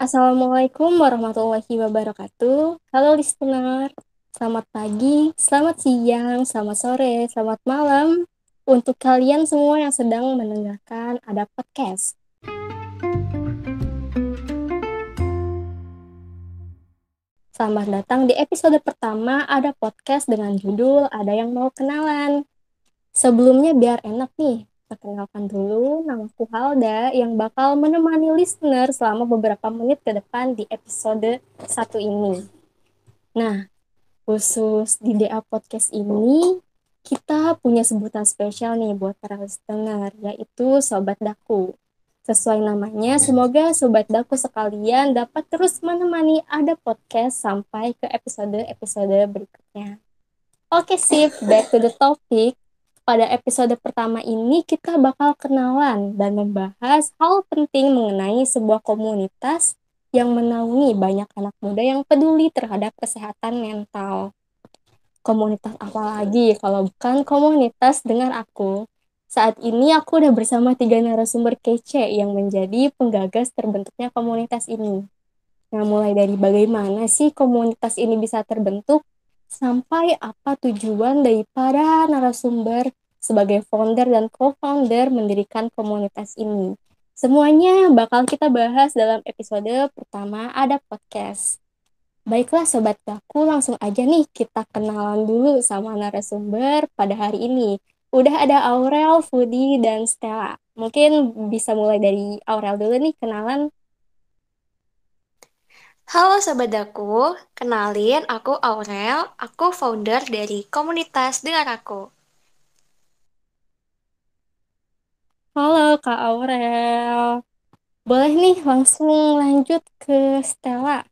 Assalamualaikum warahmatullahi wabarakatuh. Halo listener, selamat pagi, selamat siang, selamat sore, selamat malam untuk kalian semua yang sedang mendengarkan ada podcast. Selamat datang di episode pertama ada podcast dengan judul Ada yang mau kenalan. Sebelumnya biar enak nih, perkenalkan dulu namaku Halda yang bakal menemani listener selama beberapa menit ke depan di episode satu ini. Nah, khusus di DA Podcast ini, kita punya sebutan spesial nih buat para listener, yaitu Sobat Daku. Sesuai namanya, semoga Sobat Daku sekalian dapat terus menemani ada podcast sampai ke episode-episode berikutnya. Oke sip, back to the topic. Pada episode pertama ini kita bakal kenalan dan membahas hal penting mengenai sebuah komunitas yang menaungi banyak anak muda yang peduli terhadap kesehatan mental. Komunitas apa lagi kalau bukan komunitas dengan aku? Saat ini aku udah bersama tiga narasumber kece yang menjadi penggagas terbentuknya komunitas ini. Nah, mulai dari bagaimana sih komunitas ini bisa terbentuk, sampai apa tujuan dari para narasumber sebagai founder dan co-founder mendirikan komunitas ini. Semuanya bakal kita bahas dalam episode pertama ada podcast. Baiklah Sobat Daku, langsung aja nih kita kenalan dulu sama narasumber pada hari ini. Udah ada Aurel, Fudi, dan Stella. Mungkin bisa mulai dari Aurel dulu nih kenalan. Halo Sobat Daku, kenalin aku Aurel, aku founder dari komunitas Dengar Aku. Halo Kak Aurel. Boleh nih langsung lanjut ke Stella.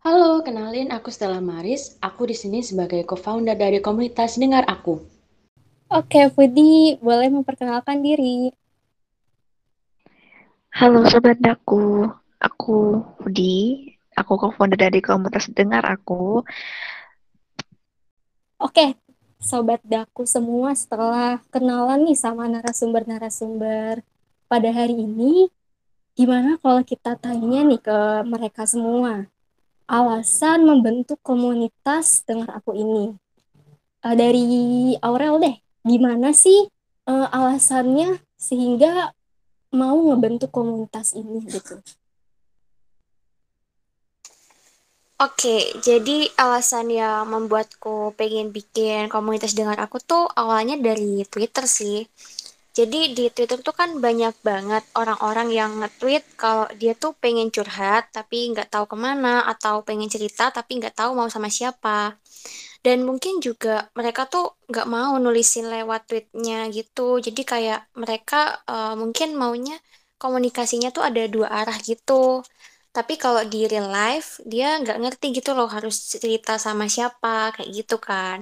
Halo, kenalin aku Stella Maris. Aku di sini sebagai co-founder dari komunitas Dengar Aku. Oke, Fudi, boleh memperkenalkan diri. Halo Sobat Daku, aku Fudi. Aku co-founder dari komunitas Dengar Aku. Oke, sobat daku semua setelah kenalan nih sama narasumber-narasumber pada hari ini, gimana kalau kita tanya nih ke mereka semua alasan membentuk komunitas dengar aku ini? Uh, dari Aurel deh, gimana sih uh, alasannya sehingga mau ngebentuk komunitas ini gitu? Oke, jadi alasan yang membuatku pengen bikin komunitas dengan aku tuh awalnya dari Twitter sih. Jadi di Twitter tuh kan banyak banget orang-orang yang nge-tweet kalau dia tuh pengen curhat tapi nggak tahu ke mana atau pengen cerita tapi nggak tahu mau sama siapa. Dan mungkin juga mereka tuh nggak mau nulisin lewat tweetnya gitu. Jadi kayak mereka uh, mungkin maunya komunikasinya tuh ada dua arah gitu. Tapi kalau di real life, dia nggak ngerti gitu loh harus cerita sama siapa, kayak gitu kan.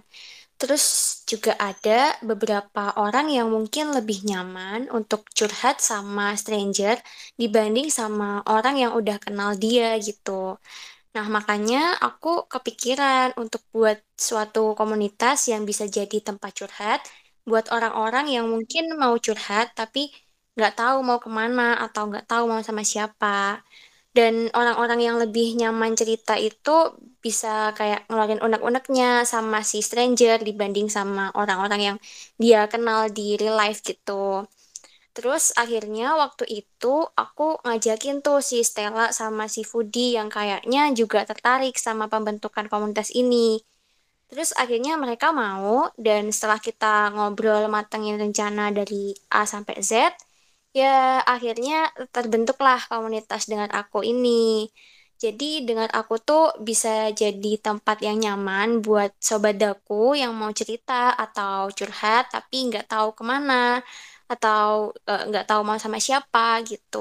Terus juga ada beberapa orang yang mungkin lebih nyaman untuk curhat sama stranger dibanding sama orang yang udah kenal dia gitu. Nah, makanya aku kepikiran untuk buat suatu komunitas yang bisa jadi tempat curhat buat orang-orang yang mungkin mau curhat tapi nggak tahu mau ke mana atau nggak tahu mau sama siapa. Dan orang-orang yang lebih nyaman cerita itu bisa kayak ngeluarin unek-uneknya sama si stranger dibanding sama orang-orang yang dia kenal di real life gitu. Terus akhirnya waktu itu aku ngajakin tuh si Stella sama si Fudi yang kayaknya juga tertarik sama pembentukan komunitas ini. Terus akhirnya mereka mau dan setelah kita ngobrol matengin rencana dari A sampai Z, Ya, akhirnya terbentuklah komunitas dengan aku ini. Jadi dengan aku tuh bisa jadi tempat yang nyaman buat sobat daku yang mau cerita atau curhat tapi nggak tahu ke mana atau eh, nggak tahu mau sama siapa gitu.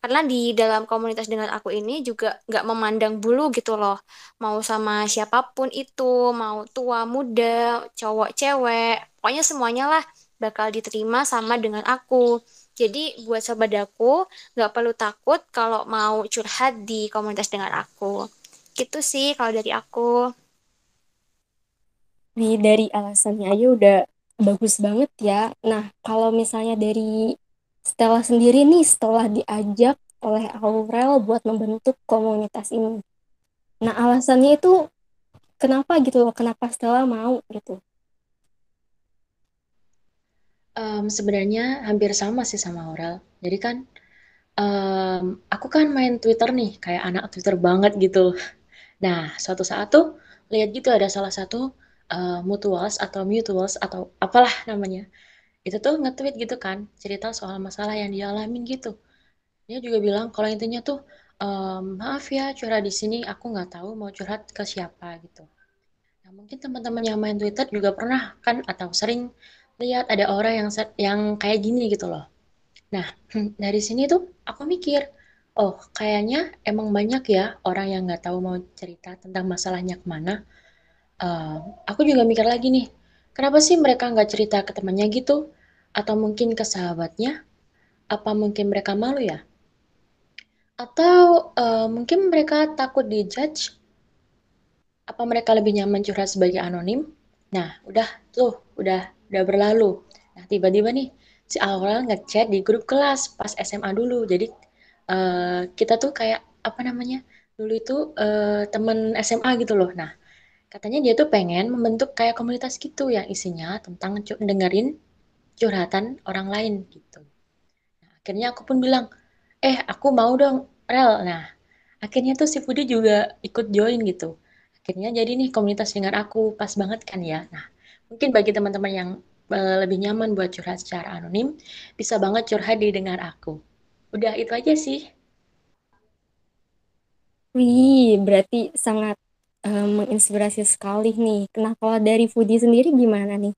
Karena di dalam komunitas dengan aku ini juga nggak memandang bulu gitu loh. Mau sama siapa pun itu, mau tua, muda, cowok, cewek, pokoknya semuanya lah bakal diterima sama dengan aku. Jadi buat sobat aku nggak perlu takut kalau mau curhat di komunitas dengan aku. Gitu sih kalau dari aku. Nih dari alasannya aja udah bagus banget ya. Nah kalau misalnya dari Stella sendiri nih setelah diajak oleh Aurel buat membentuk komunitas ini. Nah, alasannya itu kenapa gitu loh, kenapa Stella mau gitu? Um, sebenarnya hampir sama sih sama Aurel. Jadi kan um, aku kan main Twitter nih, kayak anak Twitter banget gitu. Nah, suatu saat tuh lihat gitu ada salah satu uh, mutuals atau mutuals atau apalah namanya. Itu tuh nge-tweet gitu kan, cerita soal masalah yang dia alamin gitu. Dia juga bilang kalau intinya tuh um, maaf ya curhat di sini aku nggak tahu mau curhat ke siapa gitu. Nah, mungkin teman-teman yang main Twitter juga pernah kan atau sering lihat ada orang yang yang kayak gini gitu loh. Nah, dari sini tuh aku mikir, oh kayaknya emang banyak ya orang yang nggak tahu mau cerita tentang masalahnya ke mana. Uh, aku juga mikir lagi nih, kenapa sih mereka nggak cerita ke temannya gitu? Atau mungkin ke sahabatnya? Apa mungkin mereka malu ya? Atau uh, mungkin mereka takut dijudge? Apa mereka lebih nyaman curhat sebagai anonim? Nah, udah tuh, udah udah berlalu. Nah, tiba-tiba nih si Aurel ngechat di grup kelas pas SMA dulu. Jadi uh, kita tuh kayak apa namanya? Dulu itu uh, temen SMA gitu loh. Nah, katanya dia tuh pengen membentuk kayak komunitas gitu yang isinya tentang dengerin curhatan orang lain gitu. Nah, akhirnya aku pun bilang, eh aku mau dong rel nah akhirnya tuh si Budi juga ikut join gitu akhirnya jadi nih komunitas dengar aku pas banget kan ya nah mungkin bagi teman-teman yang uh, lebih nyaman buat curhat secara anonim bisa banget curhat di dengar aku udah itu aja sih Wih, berarti sangat uh, menginspirasi sekali nih. Nah, kalau dari Foodie sendiri gimana nih?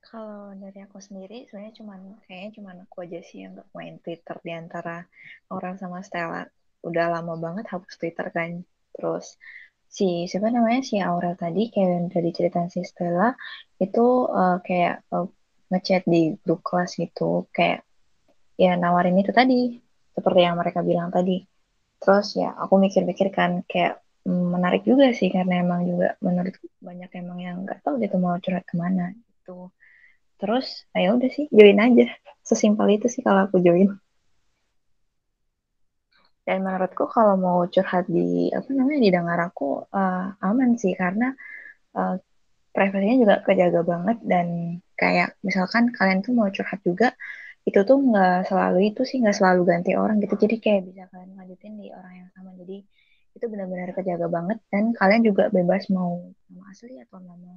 Kalau dari aku sendiri sebenarnya cuman kayaknya cuman aku aja sih yang nggak main Twitter di antara orang sama Stella. Udah lama banget hapus Twitter kan. Terus si siapa namanya si Aurel tadi kayak dari cerita si Stella itu uh, kayak uh, ngechat di grup kelas gitu kayak ya nawarin itu tadi seperti yang mereka bilang tadi. Terus ya aku mikir-mikir kan kayak mm, menarik juga sih karena emang juga menurut banyak emang yang nggak tahu gitu mau curhat ke mana gitu. Terus ayo udah sih join aja. Sesimpel itu sih kalau aku join dan menurutku kalau mau curhat di apa namanya di dengar aku uh, aman sih. Karena uh, privasinya juga kejaga banget. Dan kayak misalkan kalian tuh mau curhat juga itu tuh nggak selalu itu sih nggak selalu ganti orang gitu. Jadi kayak bisa kalian lanjutin di orang yang sama. Jadi itu benar-benar kejaga banget. Dan kalian juga bebas mau nama asli atau nama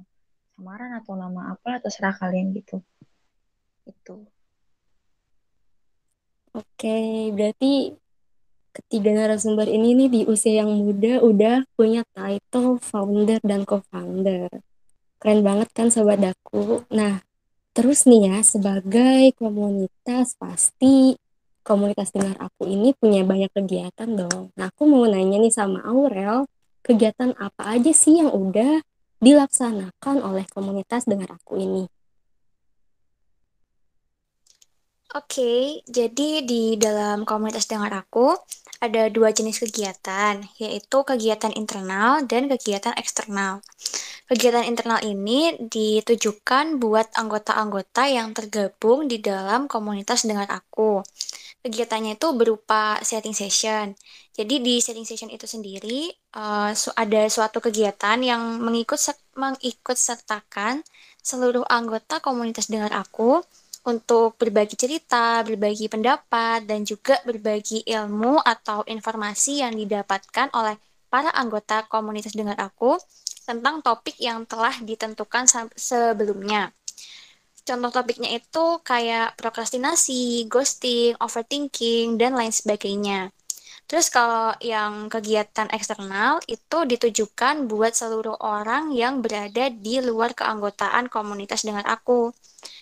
samaran atau nama apa terserah kalian gitu. Itu. Oke berarti ketiga narasumber ini nih di usia yang muda udah punya title founder dan co-founder. Keren banget kan sobat daku? Nah terus nih ya sebagai komunitas pasti komunitas dengar aku ini punya banyak kegiatan dong. Nah aku mau nanya nih sama Aurel kegiatan apa aja sih yang udah dilaksanakan oleh komunitas dengar aku ini. Oke, jadi di dalam komunitas dengar aku ada dua jenis kegiatan, yaitu kegiatan internal dan kegiatan eksternal. Kegiatan internal ini ditujukan buat anggota-anggota yang tergabung di dalam komunitas dengar aku. Kegiatannya itu berupa setting session. Jadi di setting session itu sendiri uh, ada suatu kegiatan yang mengikut mengikut sertakan seluruh anggota komunitas dengar aku untuk berbagi cerita, berbagi pendapat, dan juga berbagi ilmu atau informasi yang didapatkan oleh para anggota komunitas dengar aku tentang topik yang telah ditentukan sebelumnya. Contoh topiknya itu kayak prokrastinasi, ghosting, overthinking, dan lain sebagainya. Terus kalau yang kegiatan eksternal itu ditujukan buat seluruh orang yang berada di luar keanggotaan komunitas dengan aku.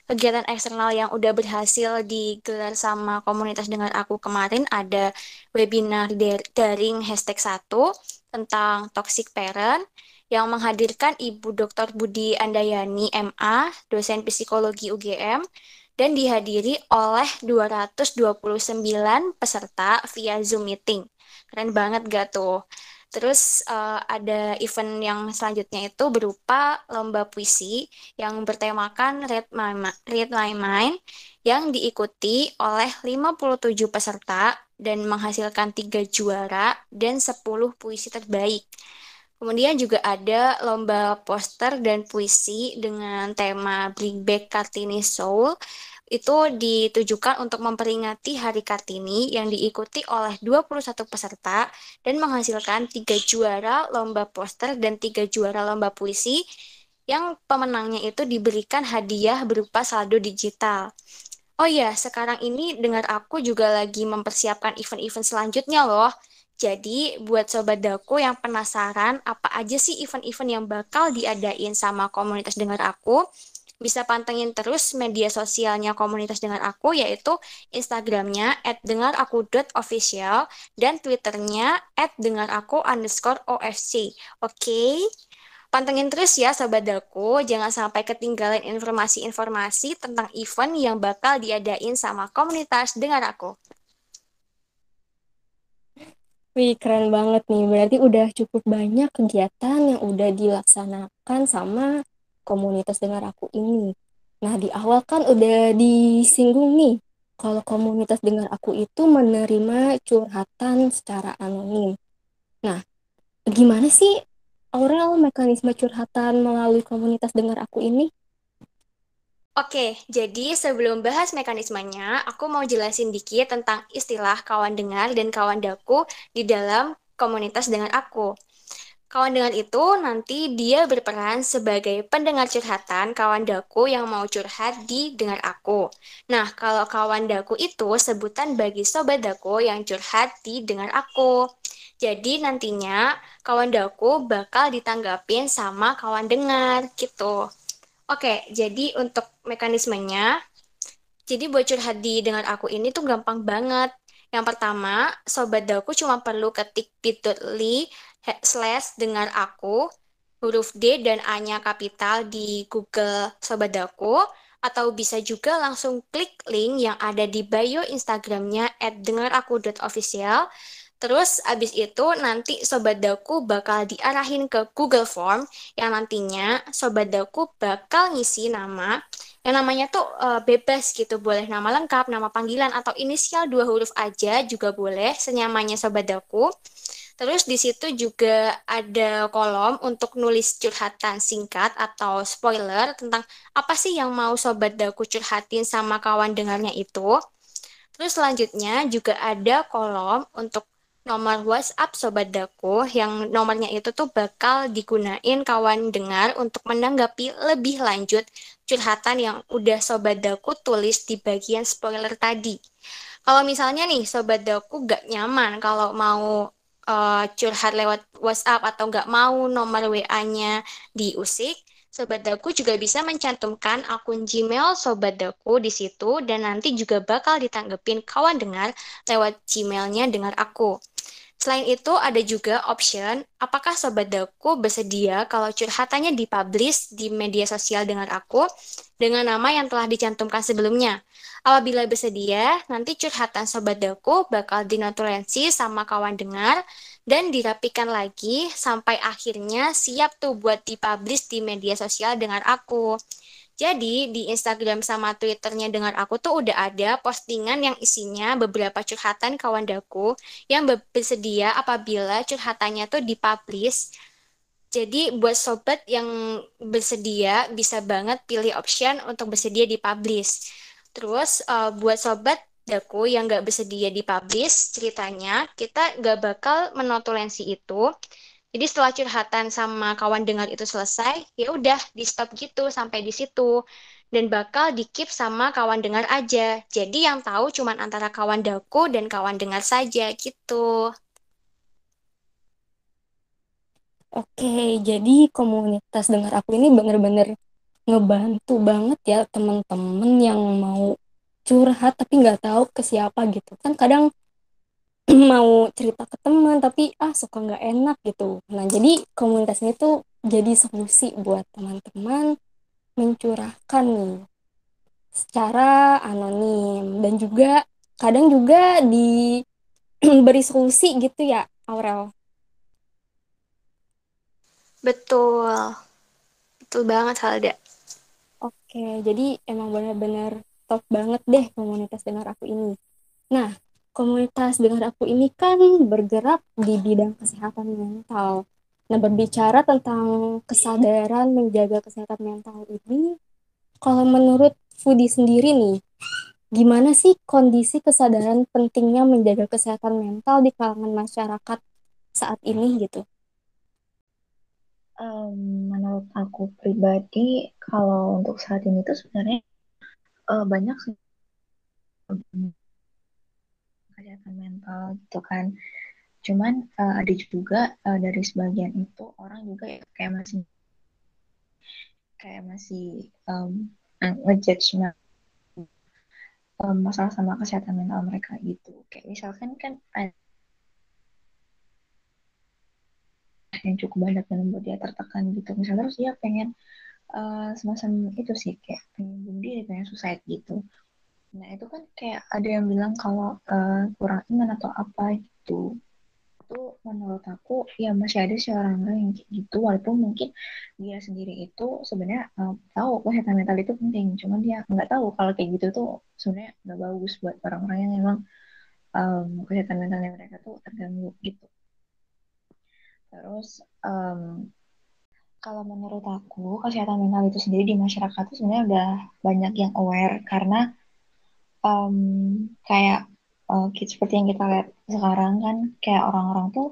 Kegiatan eksternal yang udah berhasil digelar sama komunitas dengan aku kemarin ada webinar daring hashtag 1 tentang toxic parent yang menghadirkan Ibu Dr. Budi Andayani MA, dosen psikologi UGM, dan dihadiri oleh 229 peserta via Zoom meeting. Keren banget gak tuh? Terus uh, ada event yang selanjutnya itu berupa lomba puisi yang bertemakan Read My, Read My Mind yang diikuti oleh 57 peserta dan menghasilkan tiga juara dan 10 puisi terbaik. Kemudian juga ada lomba poster dan puisi dengan tema Bring Back Kartini Soul itu ditujukan untuk memperingati Hari Kartini yang diikuti oleh 21 peserta dan menghasilkan tiga juara lomba poster dan tiga juara lomba puisi yang pemenangnya itu diberikan hadiah berupa saldo digital. Oh iya, sekarang ini dengar aku juga lagi mempersiapkan event-event selanjutnya loh. Jadi, buat sobat daku yang penasaran apa aja sih event-event yang bakal diadain sama komunitas dengar aku, bisa pantengin terus media sosialnya komunitas dengar aku yaitu Instagramnya @dengaraku.official dan Twitternya @dengaraku underscore OFC. Oke? Pantengin terus ya Sobat Daku, jangan sampai ketinggalan informasi-informasi tentang event yang bakal diadain sama komunitas Dengar Aku. Wih, keren banget nih. Berarti udah cukup banyak kegiatan yang udah dilaksanakan sama komunitas dengar aku ini. Nah, di awal kan udah disinggung nih, kalau komunitas dengar aku itu menerima curhatan secara anonim. Nah, gimana sih Aurel mekanisme curhatan melalui komunitas dengar aku ini? Oke, jadi sebelum bahas mekanismenya, aku mau jelasin dikit tentang istilah kawan dengar dan kawan daku di dalam komunitas dengar aku. Kawan dengar itu nanti dia berperan sebagai pendengar curhatan kawan daku yang mau curhat di dengar aku. Nah, kalau kawan daku itu sebutan bagi sobat daku yang curhat di dengar aku. Jadi nantinya kawan daku bakal ditanggapin sama kawan dengar gitu. Oke, jadi untuk mekanismenya, jadi buat curhat di dengar aku ini tuh gampang banget. Yang pertama, sobat daku cuma perlu ketik bit.ly slash dengar aku huruf D dan A-nya kapital di Google Sobat Daku atau bisa juga langsung klik link yang ada di bio Instagramnya at dengaraku.official Terus abis itu nanti Sobat Daku bakal diarahin ke Google Form yang nantinya Sobat Daku bakal ngisi nama yang namanya tuh uh, bebas gitu, boleh nama lengkap, nama panggilan atau inisial dua huruf aja juga boleh, senyamannya Sobat Daku. Terus di situ juga ada kolom untuk nulis curhatan singkat atau spoiler tentang apa sih yang mau sobat daku curhatin sama kawan dengarnya itu. Terus selanjutnya juga ada kolom untuk nomor WhatsApp Sobat Daku yang nomornya itu tuh bakal digunain kawan dengar untuk menanggapi lebih lanjut curhatan yang udah Sobat Daku tulis di bagian spoiler tadi. Kalau misalnya nih Sobat Daku gak nyaman kalau mau uh, curhat lewat WhatsApp atau nggak mau nomor WA-nya diusik, Sobat Daku juga bisa mencantumkan akun Gmail Sobat Daku di situ dan nanti juga bakal ditanggepin kawan dengar lewat Gmailnya dengar aku. Selain itu ada juga option apakah Sobat Daku bersedia kalau curhatannya dipublish di media sosial dengar aku dengan nama yang telah dicantumkan sebelumnya. Apabila bersedia, nanti curhatan Sobat Daku bakal dinotulensi sama kawan dengar dan dirapikan lagi sampai akhirnya siap tuh buat dipublish di media sosial dengar aku. Jadi di Instagram sama Twitternya dengar aku tuh udah ada postingan yang isinya beberapa curhatan kawan daku yang bersedia apabila curhatannya tuh dipublish. Jadi buat sobat yang bersedia bisa banget pilih option untuk bersedia dipublish. Terus uh, buat sobat daku yang nggak bersedia dipublish ceritanya, kita nggak bakal menotulensi itu. Jadi setelah curhatan sama kawan dengar itu selesai, ya udah di stop gitu sampai di situ dan bakal di keep sama kawan dengar aja. Jadi yang tahu cuma antara kawan daku dan kawan dengar saja gitu. Oke, jadi komunitas dengar aku ini bener-bener ngebantu banget ya temen-temen yang mau curhat tapi nggak tahu ke siapa gitu kan kadang mau cerita ke teman tapi ah suka nggak enak gitu nah jadi komunitas ini tuh jadi solusi buat teman-teman mencurahkan nih secara anonim dan juga kadang juga diberi solusi gitu ya Aurel Betul. Betul banget, Halda. Oke, jadi emang benar-benar top banget deh komunitas dengar aku ini. Nah, komunitas dengar aku ini kan bergerak di bidang kesehatan mental. Nah, berbicara tentang kesadaran menjaga kesehatan mental ini, kalau menurut Fudi sendiri nih, gimana sih kondisi kesadaran pentingnya menjaga kesehatan mental di kalangan masyarakat saat ini gitu? Um, menurut aku pribadi, kalau untuk saat ini tuh sebenarnya uh, banyak kesehatan mental gitu kan. Cuman uh, ada juga uh, dari sebagian itu orang juga ya kayak masih kayak masih um, ngejudge um, masalah sama kesehatan mental mereka gitu. Kayak misalkan kan ada yang cukup banyak dan membuat dia tertekan gitu. Misalnya terus dia pengen uh, semacam itu sih kayak pengen bunuh diri, pengen suicide gitu. Nah itu kan kayak ada yang bilang kalau uh, kurang iman atau apa gitu itu menurut aku ya masih ada sih orang-orang yang gitu walaupun mungkin dia sendiri itu sebenarnya uh, tahu kesehatan mental itu penting cuman dia nggak tahu kalau kayak gitu tuh sebenarnya nggak bagus buat orang-orang yang memang um, kesehatan mentalnya mereka tuh terganggu gitu terus um, kalau menurut aku kesehatan mental itu sendiri di masyarakat itu sebenarnya udah banyak yang aware karena um, kayak uh, seperti yang kita lihat sekarang kan kayak orang-orang tuh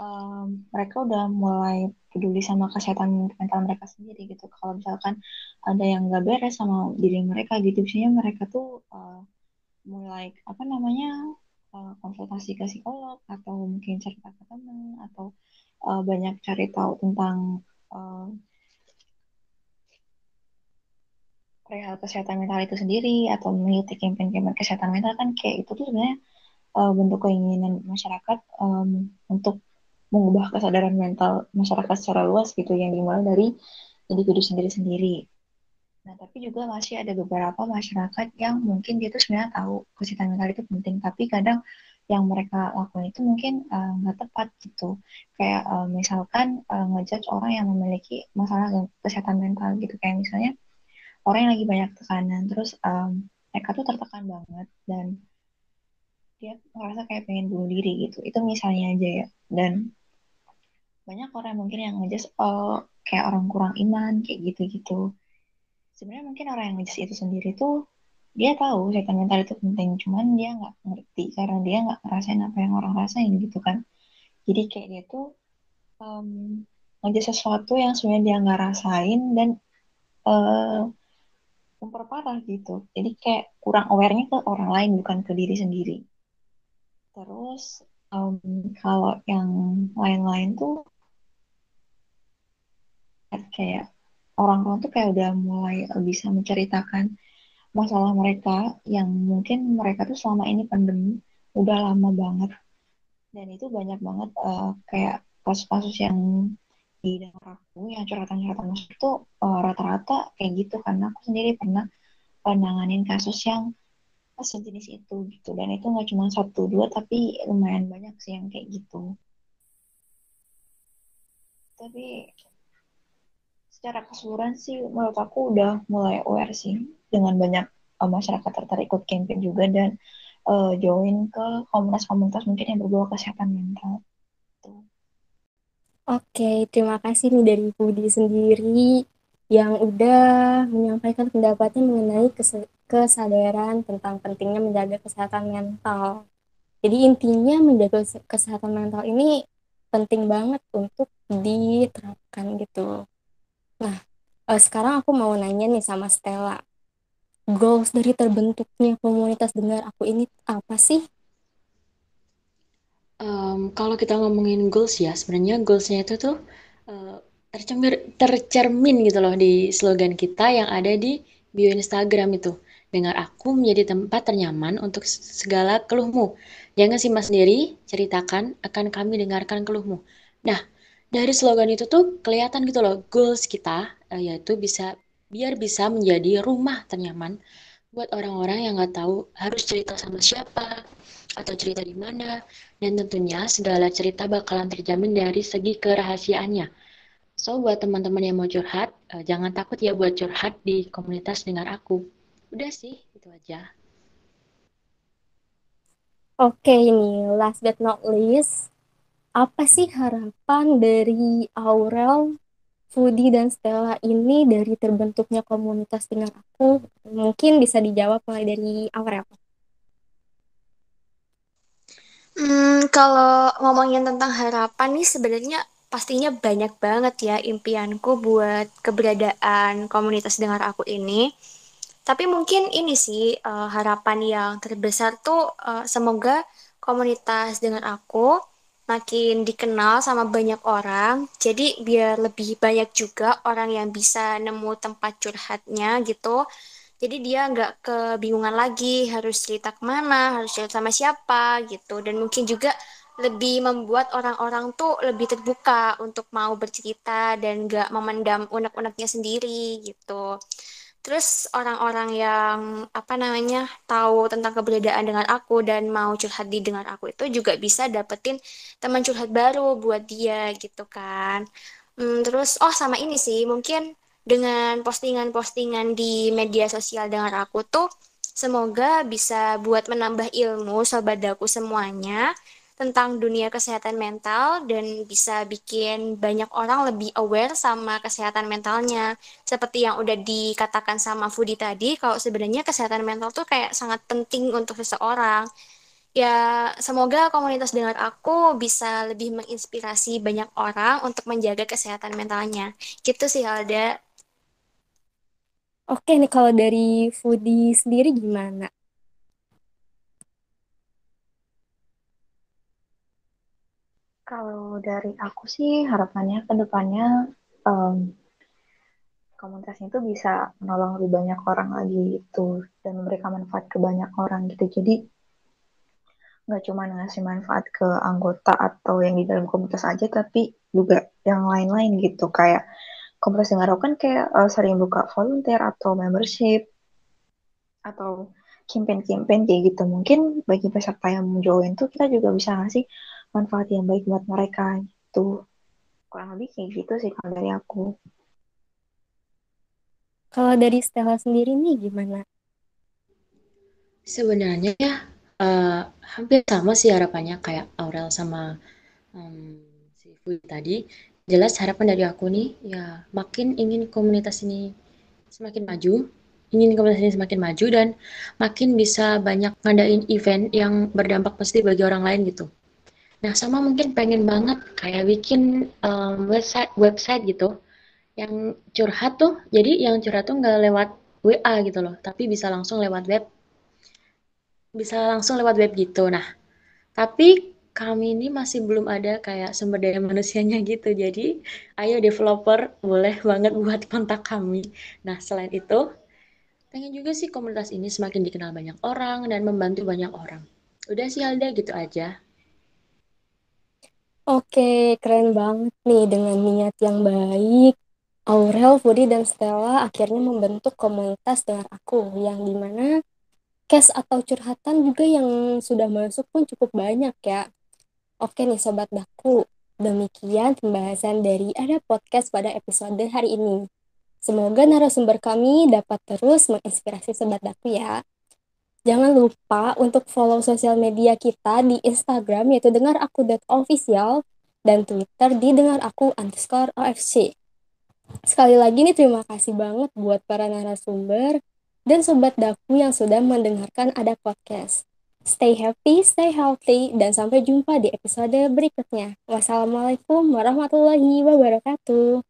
um, mereka udah mulai peduli sama kesehatan mental mereka sendiri gitu. Kalau misalkan ada yang nggak beres sama diri mereka gitu, biasanya mereka tuh uh, mulai apa namanya uh, konsultasi ke psikolog atau mungkin cerita ke teman atau uh, banyak cari tahu tentang uh, perihal kesehatan mental itu sendiri atau mengikuti campaign-campaign kesehatan mental kan kayak itu tuh sebenarnya uh, bentuk keinginan masyarakat um, untuk mengubah kesadaran mental masyarakat secara luas gitu yang dimulai dari individu sendiri-sendiri. Nah, tapi juga masih ada beberapa masyarakat yang mungkin dia tuh sebenarnya tahu kesehatan mental itu penting, tapi kadang yang mereka lakukan itu mungkin nggak uh, tepat gitu. Kayak uh, misalkan uh, ngejudge orang yang memiliki masalah kesehatan mental gitu. Kayak misalnya orang yang lagi banyak tekanan terus um, mereka tuh tertekan banget dan dia ngerasa kayak pengen bunuh diri gitu itu misalnya aja ya dan banyak orang mungkin yang ngejudge oh kayak orang kurang iman kayak gitu-gitu sebenarnya mungkin orang yang ngejudge itu sendiri tuh dia tahu kesehatan mental itu penting cuman dia nggak ngerti karena dia nggak ngerasain apa yang orang rasain gitu kan jadi kayak dia tuh um, sesuatu yang sebenarnya dia nggak rasain dan uh, memperparah gitu. Jadi kayak kurang awarenya ke orang lain bukan ke diri sendiri. Terus um, kalau yang lain-lain tuh kayak orang-orang tuh kayak udah mulai bisa menceritakan masalah mereka yang mungkin mereka tuh selama ini pandemi udah lama banget. Dan itu banyak banget uh, kayak kasus-kasus yang di dalam aku yang curhatan-curhatan masuk itu uh, rata-rata kayak gitu. Karena aku sendiri pernah penanganin kasus yang sejenis itu gitu. Dan itu nggak cuma satu dua tapi lumayan banyak sih yang kayak gitu. Tapi secara keseluruhan sih menurut aku udah mulai aware sih dengan banyak uh, masyarakat tertarik ikut campaign juga dan uh, join ke komunitas-komunitas mungkin yang berbau kesehatan mental. Oke, terima kasih nih dari Budi sendiri yang udah menyampaikan pendapatnya mengenai kesadaran tentang pentingnya menjaga kesehatan mental. Jadi intinya menjaga kesehatan mental ini penting banget untuk diterapkan gitu. Nah, eh, sekarang aku mau nanya nih sama Stella. Goals dari terbentuknya komunitas dengar aku ini apa sih? Um, kalau kita ngomongin goals ya, sebenarnya goalsnya itu tuh uh, tercermin, tercermin gitu loh di slogan kita yang ada di bio Instagram itu. Dengar aku menjadi tempat ternyaman untuk segala keluhmu. Jangan simpan sendiri, ceritakan, akan kami dengarkan keluhmu. Nah, dari slogan itu tuh kelihatan gitu loh, goals kita, uh, yaitu bisa biar bisa menjadi rumah ternyaman buat orang-orang yang nggak tahu harus cerita sama siapa, atau cerita di mana, dan tentunya segala cerita bakalan terjamin dari segi kerahasiaannya. So, buat teman-teman yang mau curhat, uh, jangan takut ya buat curhat di komunitas dengar aku. Udah sih, itu aja. Oke, ini last but not least, apa sih harapan dari Aurel, Fudi, dan Stella ini dari terbentuknya komunitas dengar aku? Mungkin bisa dijawab mulai dari Aurel. Hmm, kalau ngomongin tentang harapan nih sebenarnya pastinya banyak banget ya impianku buat keberadaan komunitas dengar aku ini. Tapi mungkin ini sih uh, harapan yang terbesar tuh uh, semoga komunitas dengar aku makin dikenal sama banyak orang. Jadi biar lebih banyak juga orang yang bisa nemu tempat curhatnya gitu. Jadi dia nggak kebingungan lagi harus cerita ke mana, harus cerita sama siapa gitu. Dan mungkin juga lebih membuat orang-orang tuh lebih terbuka untuk mau bercerita dan nggak memendam unek-uneknya sendiri gitu. Terus orang-orang yang apa namanya tahu tentang keberadaan dengan aku dan mau curhat di dengan aku itu juga bisa dapetin teman curhat baru buat dia gitu kan. Hmm, terus oh sama ini sih mungkin dengan postingan-postingan di media sosial dengan aku tuh semoga bisa buat menambah ilmu sobat daku semuanya tentang dunia kesehatan mental dan bisa bikin banyak orang lebih aware sama kesehatan mentalnya. Seperti yang udah dikatakan sama Fudi tadi, kalau sebenarnya kesehatan mental tuh kayak sangat penting untuk seseorang. Ya, semoga komunitas dengar aku bisa lebih menginspirasi banyak orang untuk menjaga kesehatan mentalnya. Gitu sih, Alda. Oke nih, kalau dari Fudi sendiri gimana? Kalau dari aku sih harapannya ke depannya um, komunitas itu bisa menolong lebih banyak orang lagi gitu dan memberikan manfaat ke banyak orang gitu. Jadi nggak cuma ngasih manfaat ke anggota atau yang di dalam komunitas aja, tapi juga yang lain-lain gitu. Kayak komunitas dengar kan kayak uh, sering buka volunteer atau membership atau campaign-campaign kayak gitu. Mungkin bagi peserta yang join tuh kita juga bisa ngasih manfaat yang baik buat mereka gitu. Kurang lebih kayak gitu sih kalau dari aku. Kalau dari Stella sendiri nih gimana? Sebenarnya ya uh, hampir sama sih harapannya kayak Aurel sama um, si Fui tadi. Jelas harapan dari aku nih ya makin ingin komunitas ini semakin maju ingin komunitas ini semakin maju dan makin bisa banyak ngadain event yang berdampak positif bagi orang lain gitu Nah, sama mungkin pengen banget kayak bikin um, website website gitu yang curhat tuh. Jadi yang curhat tuh nggak lewat WA gitu loh, tapi bisa langsung lewat web. Bisa langsung lewat web gitu. Nah, tapi kami ini masih belum ada kayak sumber daya manusianya gitu. Jadi, ayo developer boleh banget buat kontak kami. Nah, selain itu, pengen juga sih komunitas ini semakin dikenal banyak orang dan membantu banyak orang. Udah sih Alda gitu aja. Oke, keren banget nih dengan niat yang baik. Aurel, Fudi, dan Stella akhirnya membentuk komunitas dengan aku yang di mana case atau curhatan juga yang sudah masuk pun cukup banyak ya. Oke nih Sobat Daku, demikian pembahasan dari Ada Podcast pada episode hari ini. Semoga narasumber kami dapat terus menginspirasi Sobat Daku ya. Jangan lupa untuk follow sosial media kita di Instagram yaitu dengar aku official dan Twitter di dengar aku underscore OFC. Sekali lagi nih terima kasih banget buat para narasumber dan sobat daku yang sudah mendengarkan ada podcast. Stay happy, stay healthy, dan sampai jumpa di episode berikutnya. Wassalamualaikum warahmatullahi wabarakatuh.